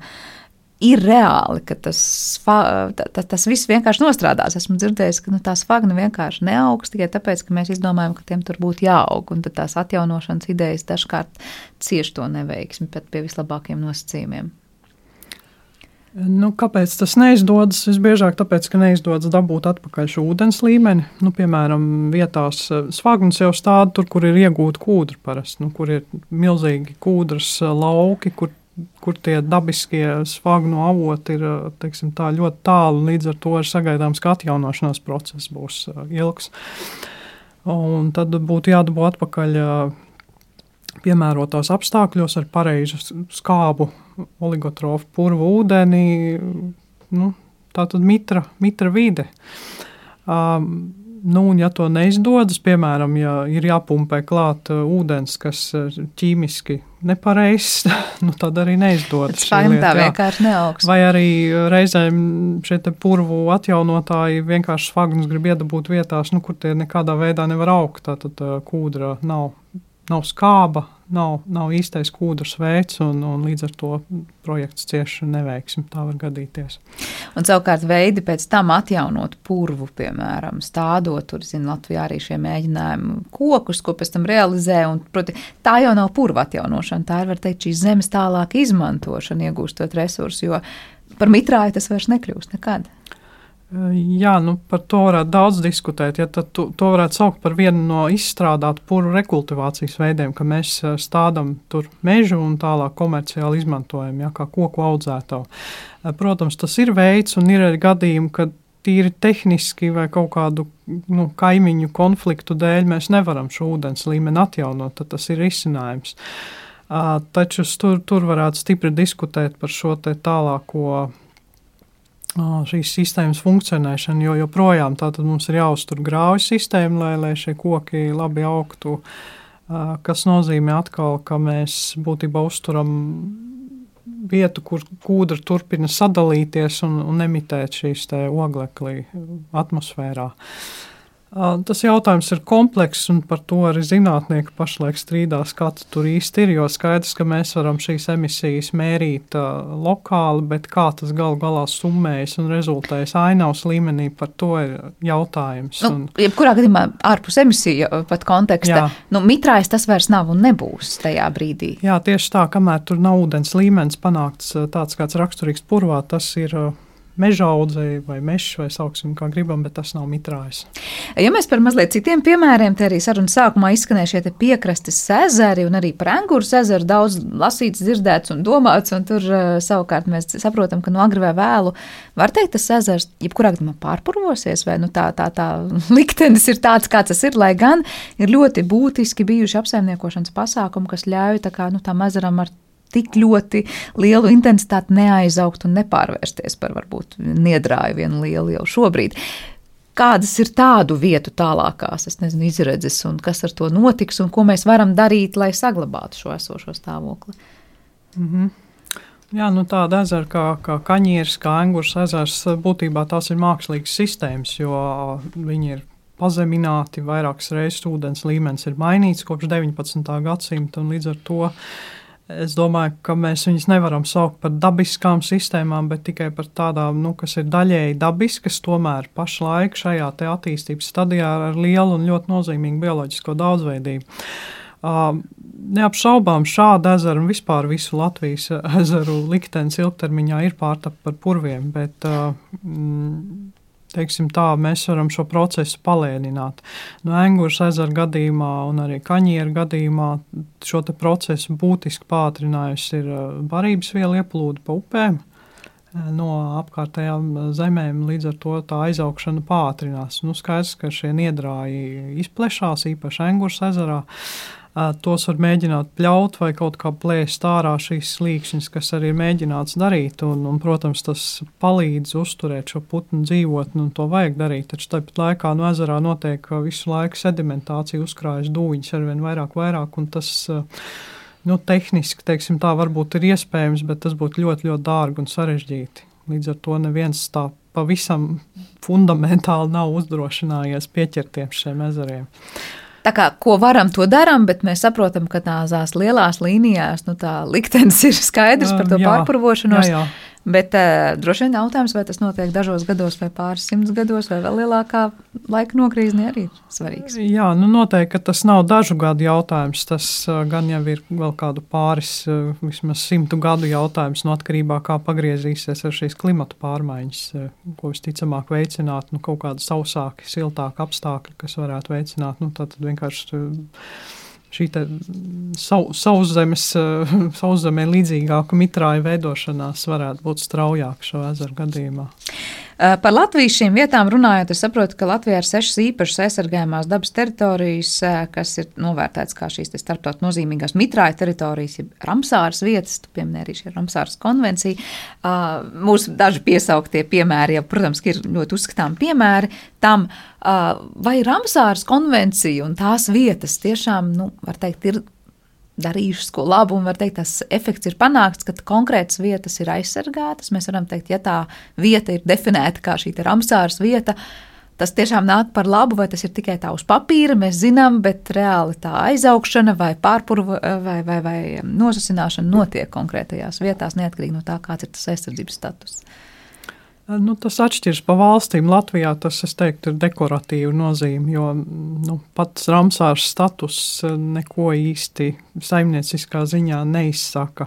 ir reāli, ka tas, ta, ta, tas viss vienkārši nostrādās. Esmu dzirdējis, ka nu, tās fagni vienkārši neaugs tikai tāpēc, ka mēs izdomājam, ka tiem tur būtu jāaug, un tās atjaunošanas idejas dažkārt cieš to neveiksmi pat pie vislabākajiem nosacījumiem. Nu, kāpēc tas neizdodas? Visbiežāk tāpēc, ka neizdodas dabūt atpakaļ šo ūdens līmeni. Nu, piemēram, vietās eh, svagums jau stāv tur, kur ir iegūta kūdra parasti, nu, kur ir milzīgi kūdras eh, lauki, kur, kur tie dabiskie svagnu avoti ir eh, teiksim, tā, ļoti tālu. Līdz ar to ir sagaidāms, ka atjaunošanās process būs ilgs. Un tad būtu jādabū atpakaļ piemērotos apstākļos ar pareizu skābu oligotrofu purvu ūdeni, nu, tā tad mitra, mitra vide. Um, Nu, un, ja to neizdodas, piemēram, ja ir jāpumpē klāt ūdens, kas ķīmiski nepareizs, [LAUGHS] nu, tad arī neizdodas. Tā vienkārši neaugs. Vai arī reizēm šie purvu atjaunotāji vienkārši svagnus grib iedabūt vietās, nu, kur tie nekādā veidā nevar augt. Tātad kūdra nav, nav skāba, nav, nav īstais kūdrs veids, un, un līdz ar to projekts cieši neveiksmi. Tā var gadīties. Un savukārt veidi pēc tam atjaunot purvu, piemēram, stādot, tur zina Latvijā arī šie mēģinājumi kokus, ko pēc tam realizē, un, proti, tā jau nav purva atjaunošana, tā ir, var teikt, šīs zemes tālāk izmantošana, iegūstot resursus, jo par mitrāju tas vairs nekļūst nekad. Jā, nu, par to varētu daudz diskutēt. Ja, to, to varētu saukt par vienu no izstrādātu puru rekultivācijas veidiem, ka mēs stādām tur mežu un tālāk komerciāli izmantojam, ja, kā koku audzētāju. Protams, tas ir veids un ir arī gadījumi, kad tīri tehniski vai kaut kādu nu, kaimiņu konfliktu dēļ mēs nevaram šo ūdens līmeni atjaunot, tad tas ir risinājums. Uh, taču tur, tur varētu stipri diskutēt par šo tālāko šīs sistēmas funkcionēšanu, jo joprojām mums ir jāuztur grauju sistēma, lai, lai šie koki labi augtu, kas nozīmē atkal, ka mēs būtībā uzturam vietu, kur kūdra turpina sadalīties un, un emitēt šīs oglekli atmosfērā. Uh, Tas jautājums ir komplekss, un par to arī zinātnieki pašlaik strīdās, kā tur īsti ir. Jo skaidrs, ka mēs varam šīs emisijas mērīt uh, lokāli, bet kā tas galu galā summējas un rezultējas ainavas līmenī, par to ir jautājums. Nu, un, jebkurā gadījumā ārpus emisiju pat konteksta, jā. nu, mitrājs tas vairs nav un nebūs tajā brīdī. Jā, tieši tā, kamēr tur nav ūdens līmenis panākts tāds, kāds raksturīgs purvā, tas ir. Uh, meža audzēji vai mežs, vai sauksim, kā gribam, bet tas nav mitrājs. Ja mēs par mazliet citiem piemēriem, te arī sarunas sākumā izskanēja šie piekrastes ezeri un arī par Angūras ezeru daudz lasīts, dzirdēts un domāts, un tur uh, savukārt mēs saprotam, ka no agri vai vēlu var teikt, tas ezers jebkurā gadījumā pārpurvosies, vai nu, tā, tā, tā [LAUGHS] liktenis ir tāds, kāds tas ir, lai gan ir ļoti būtiski bijuši apsaimniekošanas pasākumi, kas ļauj tā kā, nu, tam ezeram ar tik ļoti lielu intensitāti neaizaugt un nepārvērsties par varbūt niedrāju vienu lielu jau šobrīd. Kādas ir tādu vietu tālākās, es nezinu, izredzes, un kas ar to notiks, un ko mēs varam darīt, lai saglabātu šo esošo stāvokli? Mm -hmm. Jā, nu tāda ezera kā, kā kaņieris, kā angurs ezers, būtībā tās ir mākslīgas sistēmas, jo viņi ir pazemināti, vairākas reizes ūdens līmenis ir mainīts kopš 19. gadsimta, un līdz ar to Es domāju, ka mēs viņus nevaram saukt par dabiskām sistēmām, bet tikai par tādām, nu, kas ir daļēji dabiskas, tomēr pašlaik šajā attīstības stadijā ar lielu un ļoti nozīmīgu bioloģisko daudzveidību. Uh, neapšaubām šāda ezera un vispār visu Latvijas ezeru liktenis ilgtermiņā ir pārtapa par purviem, bet uh, mm, teiksim tā, mēs varam šo procesu palēnināt. No Engūras ezera gadījumā un arī kaņieru gadījumā šo procesu būtiski pātrinājusi ir uh, barības viela ieplūde pa upēm uh, no apkārtējām zemēm, līdz ar to tā aizaugšana pātrinās. Nu, skaidrs, ka šie niedrāji izplešās, īpaši Engūras ezerā. Uh, tos var mēģināt pļaut vai kaut kā plēst ārā šīs slīkšņas, kas arī ir mēģināts darīt. Un, un, protams, tas palīdz uzturēt šo putnu dzīvotni, un to vajag darīt. Taču tāpat laikā no ezerā notiek visu laiku sedimentācija, uzkrājas dūņas ar vien vairāk, vairāk, un tas nu, tehniski, teiksim, tā varbūt ir iespējams, bet tas būtu ļoti, ļoti dārgi un sarežģīti. Līdz ar to neviens tā pavisam fundamentāli nav uzdrošinājies pieķerties šiem ezeriem. Tā kā ko varam, to darām, bet mēs saprotam, ka tās lielās līnijās nu, tā liktenis ir skaidrs par to jā, pārpurvošanos. Jā, jā. Bet uh, droši vien jautājums, vai tas notiek dažos gados, vai pāris simtus gados, vai vēl lielākā laika nokrīzne, arī svarīgs. Jā, nu noteikti, tas nav dažu gadu jautājums. Tas uh, gan jau ir vēl kādu pāris, uh, vismaz simtu gadu jautājums, no atkarībā no kā pagriezīsies ar šīs klimatu pārmaiņas, uh, ko visticamāk veicināt nu, kaut kādi sausāki, siltāki apstākļi, kas varētu veicināt. Nu, vienkārši. Uh, šī sauszemes, [LAUGHS] sauszemē līdzīgāka mitrāja veidošanās varētu būt straujāka šo ezeru gadījumā. Eh, par Latvijas šīm vietām runājot, es saprotu, ka Latvijā ir sešas īpašas aizsargājumās dabas teritorijas, eh, kas ir novērtētas kā šīs starptautiskās nozīmīgās mitrāja teritorijas, jeb Ramsāras vietas, tu pieminēji arī šī Ramsāras konvencija. Uh, mūsu daži piesauktie piemēri, ja, protams, ir ļoti uzskatām piemēri tam, vai Ramsāras konvencija un tās vietas tiešām, nu, var teikt, ir darījušas ko labu, un var teikt, tas efekts ir panākts, ka konkrētas vietas ir aizsargātas. Mēs varam teikt, ja tā vieta ir definēta kā šī Ramsāras vieta, tas tiešām nāk par labu, vai tas ir tikai tā uz papīra, mēs zinām, bet reāli tā aizaugšana vai pārpurva vai, vai, vai nosacināšana notiek konkrētajās vietās, neatkarīgi no tā, kāds ir tas aizsardzības status. Nu, tas atšķiras pa valstīm. Latvijā tas, es teiktu, ir dekoratīva nozīme, jo nu, pats Ramsārs status neko īsti saimnieciskā ziņā neizsaka.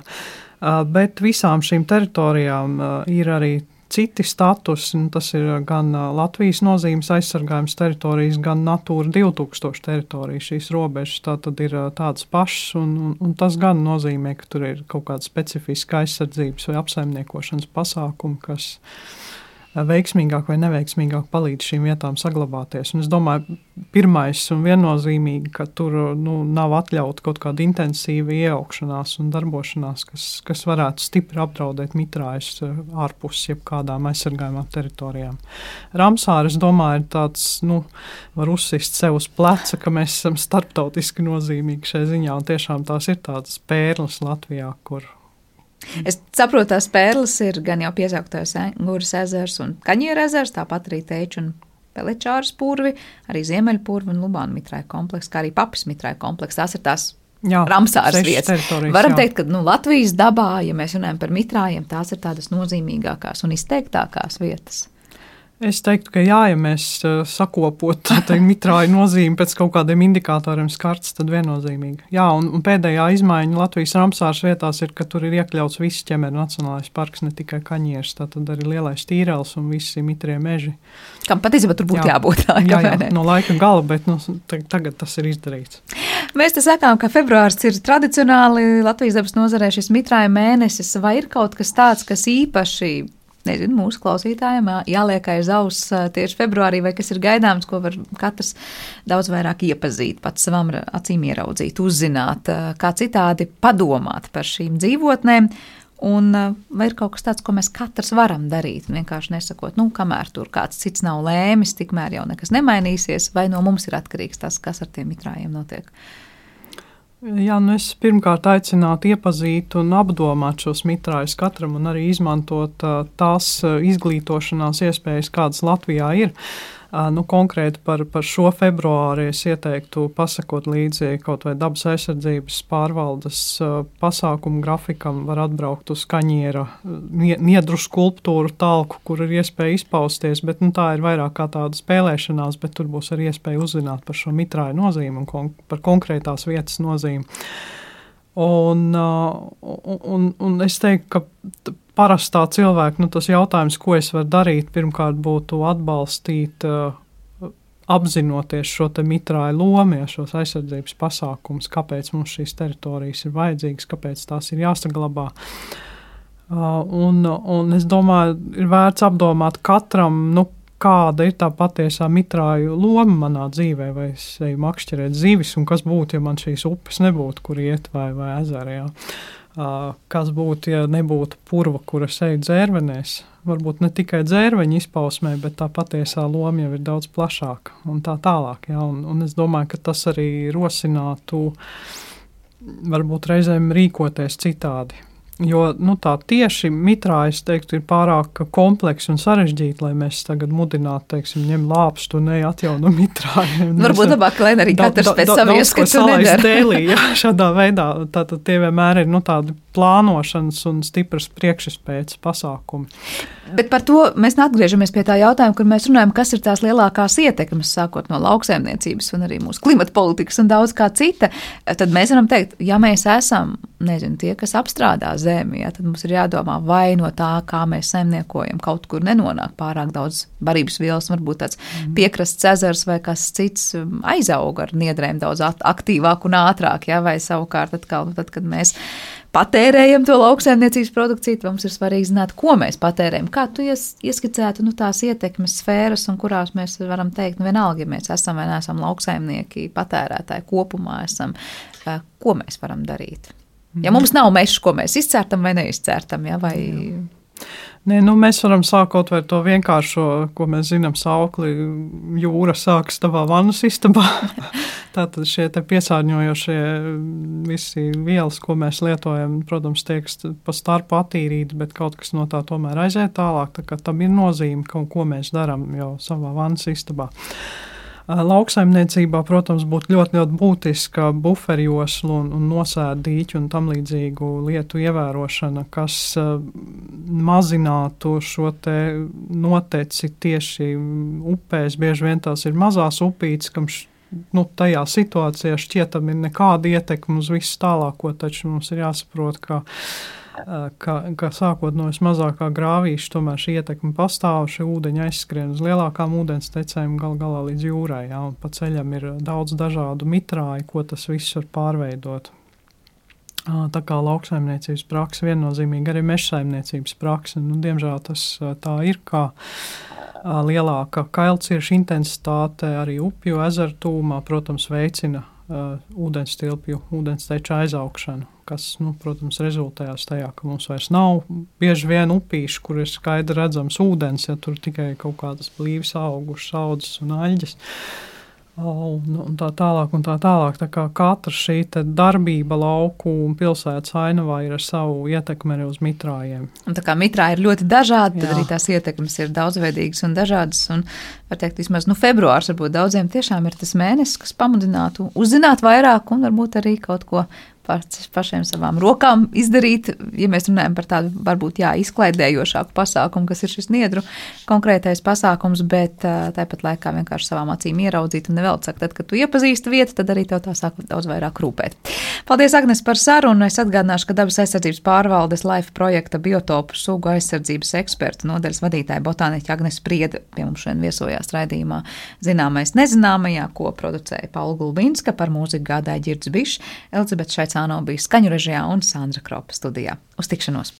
Bet visām šīm teritorijām ir arī citi statusi. Tas ir gan Latvijas nozīmes aizsargājums teritorijas, gan Natūra 2000 teritorijas. Šīs robežas tā tad ir tādas pašas, un, un, un tas gan nozīmē, ka tur ir kaut kāda specifiska aizsardzības vai apsaimniekošanas pasākuma, kas ir veiksmīgāk vai neveiksmīgāk palīdz šīm vietām saglabāties. Un es domāju, pirmais un viennozīmīgi, ka tur nu, nav atļauta kaut kāda intensīva iejaukšanās un darbošanās, kas, kas varētu stipri apdraudēt mitrājus eh, ārpus jebkādām aizsargājumām teritorijām. Ramsāra, es domāju, ir tāds, nu, var uzsist sev uz pleca, ka mēs esam starptautiski nozīmīgi šai ziņā, un tiešām tās ir tādas pērles Latvijā, kur Es saprotu, tās pērles ir gan jau piesauktais Angūras ezers un Kaņieru ezers, tāpat arī teiču un pelečāras purvi, arī ziemeļpurvi un Lubāna mitrāja kompleks, kā arī papis mitrāja kompleks. Tās ir tās Jā, Ramsāras vietas. Varam jā. teikt, ka nu, Latvijas dabā, ja mēs runājam par mitrājiem, tās ir tādas nozīmīgākās un izteiktākās vietas. Es teiktu, ka jā, ja mēs uh, sakopotu mitrāju nozīmi pēc kaut kādiem indikatoriem skarts, tad viennozīmīgi. Jā, un, un pēdējā izmaiņa Latvijas Ramsāras vietās ir, ka tur ir iekļauts viss ķemeru nacionālais parks, ne tikai kaņieris, tātad arī lielais tīrels un visi mitrie meži. Kam patiesībā tur būtu jā. jābūt tā, jā, jā, no laika gala, bet nu, tagad tas ir izdarīts. Mēs te sakām, ka februārs ir tradicionāli Latvijas dabas nozarē šis mitrāja mēnesis, vai ir kaut kas tāds, kas īpaši nezinu, mūsu klausītājiem jāliek aiz auss tieši februārī, vai kas ir gaidāms, ko var katrs daudz vairāk iepazīt, pats savam acīm ieraudzīt, uzzināt, kā citādi padomāt par šīm dzīvotnēm. Un vai ir kaut kas tāds, ko mēs katrs varam darīt? Vienkārši nesakot, nu, kamēr tur kāds cits nav lēmis, tikmēr jau nekas nemainīsies, vai no mums ir atkarīgs tas, kas ar tiem mitrājiem notiek. Jā, nu es pirmkārt aicinātu iepazīt un apdomāt šos mitrājus katram un arī izmantot tās izglītošanās iespējas, kādas Latvijā ir. Nu, konkrēti par, par šo februāri es ieteiktu pasakot līdzi kaut vai dabas aizsardzības pārvaldes pasākumu grafikam, var atbraukt uz kaņiera niedru skulptūru talku, kur ir iespēja izpausties, bet nu, tā ir vairāk kā tāda spēlēšanās, bet tur būs arī iespēja uzzināt par šo mitrāju nozīmi un kon par konkrētās vietas nozīmi. Un, un, un, es teiktu, ka parastā cilvēka nu, jautājums, ko es varu darīt, pirmkārt būtu atbalstīt, uh, apzinoties šo mitrāju lomu, ja šos aizsardzības pasākumus, kāpēc mums šīs teritorijas ir vajadzīgas, kāpēc tās ir jāsaglabā. Uh, un, un es domāju, ir vērts apdomāt katram, nu, kāda ir tā patiesā mitrāju loma manā dzīvē, vai es eju makšķerēt zivis, un kas būtu, ja man šīs upes nebūtu, kur iet vai, vai ezerā kas būtu, ja nebūtu purva, kura sēž dzērvenēs. Varbūt ne tikai dzērveņa izpausmē, bet tā patiesā loma jau ir daudz plašāka un tā tālāk. Ja? Un, un es domāju, ka tas arī rosinātu varbūt reizēm rīkoties citādi. Jo nu, tā tieši mitrā, es teiktu, ir pārāk kompleksa un sarežģīta, lai mēs tagad mudinātu, teiksim, ņemt lāpstu un neatjauno [LAUGHS] mitrā. Varbūt labāk, lai arī [LAUGHS] katrs da, da, pēc savu ieskatu nedara. Dēlī, jā, [LAUGHS] šādā veidā. Tātad tie vienmēr ir nu, tādi plānošanas un stipras priekšspējas pasākumi. Bet par to mēs atgriežamies pie tā jautājuma, kur mēs runājam, kas ir tās lielākās ietekmes, sākot no lauksaimniecības un arī mūsu klimata politikas un daudz kā cita. Tad mēs varam teikt, ja mēs esam, nezinu, tie, kas apstrādā zemi, ja, tad mums ir jādomā, vai no tā, kā mēs saimniekojam, kaut kur nenonāk pārāk daudz barības vielas, varbūt tāds mm. piekrasts ezers vai kas cits um, aizaug ar niedrēm daudz aktīvāk un ātrāk, ja, vai savukārt atkal, tad, kad mēs patērējam to lauksaimniecības produkciju, tad mums ir svarīgi zināt, ko mēs patērējam. Kā tu ies, ieskicētu nu, tās ietekmes sfēras, un kurās mēs varam teikt, nu, vienalga, ja mēs esam vai neesam lauksaimnieki, patērētāji kopumā, esam, ko mēs varam darīt. Ja mums nav meža, ko mēs izcērtam vai neizcērtam, ja, vai Jā. Nē, nu, mēs varam sākot ar to vienkāršo, ko mēs zinām, saukli jūra sākas tavā vannas istabā. [LAUGHS] Tātad šie piesārņojošie visi vielas, ko mēs lietojam, protams, tiek pa starpu attīrīti, bet kaut kas no tā tomēr aiziet tālāk. Tā tam ir nozīme, ko, ko mēs darām jau savā vannas istabā. Lauksaimniecībā, protams, būtu ļoti, ļoti būtiska buferjoslu un, un nosēdīķu un tam līdzīgu lietu ievērošana, kas uh, mazinātu šo noteci tieši upēs. Bieži vien tās ir mazās upītes, kam nu, tajā situācijā šķietam ir nekāda ietekme uz visu tālāko, taču mums ir jāsaprot, ka ka, ka sākot no vismazākā grāvīša, tomēr šī ietekme pastāv, šī ūdeņa aizskrien uz lielākām ūdens tecēm gal galā līdz jūrai, jā, pa ceļam ir daudz dažādu mitrāju, ko tas viss var pārveidot. Tā kā lauksaimniecības praksa viennozīmīgi arī mežsaimniecības praksa, nu, diemžēl tas tā ir, kā lielāka kailciešu intensitāte arī upju ezeru tūmā, protams, veicina uh, ūdens tilpju, ūdens teču aizaugšanu kas, nu, protams, rezultējās tajā, ka mums vairs nav bieži vien upīši, kur ir skaidri redzams ūdens, ja tur tikai kaut kādas blīvas augušas audzes un aļģes. Un, un tā tālāk, un tā tālāk. Tā kā katra šī darbība lauku un pilsētas ainavā ir ar savu ietekmi arī uz mitrājiem. Un tā kā mitrā ir ļoti dažādi, tad Jā. arī tās ietekmes ir daudzveidīgas un dažādas. Un, var teikt, vismaz nu, februārs varbūt daudziem tiešām ir tas mēnesis, kas pamudinātu uzzināt vairāk un varbūt arī kaut ko pats, pašiem savām rokām izdarīt, ja mēs runājam par tādu varbūt jā, izklaidējošāku pasākumu, kas ir šis niedru konkrētais pasākums, bet tāpat laikā vienkārši savām acīm ieraudzīt un nevēl sakt, tad, kad tu iepazīsti vietu, tad arī tev tā sāk daudz vairāk rūpēt. Paldies, Agnes, par sarunu. Es atgādināšu, ka dabas aizsardzības pārvaldes LIFE projekta biotopu sugu aizsardzības eksperta nodaļas vadītāja botāniķa Agnes Prieda pie mums šodien viesojās raidījumā Zināmais nezināmajā, ko producēja Paula Gulbinska par mūziku gādāja Girds Bišs, Elizabete Šaicāno bija skaņu režijā un Sandra Kropa studijā. Uz tikšanos!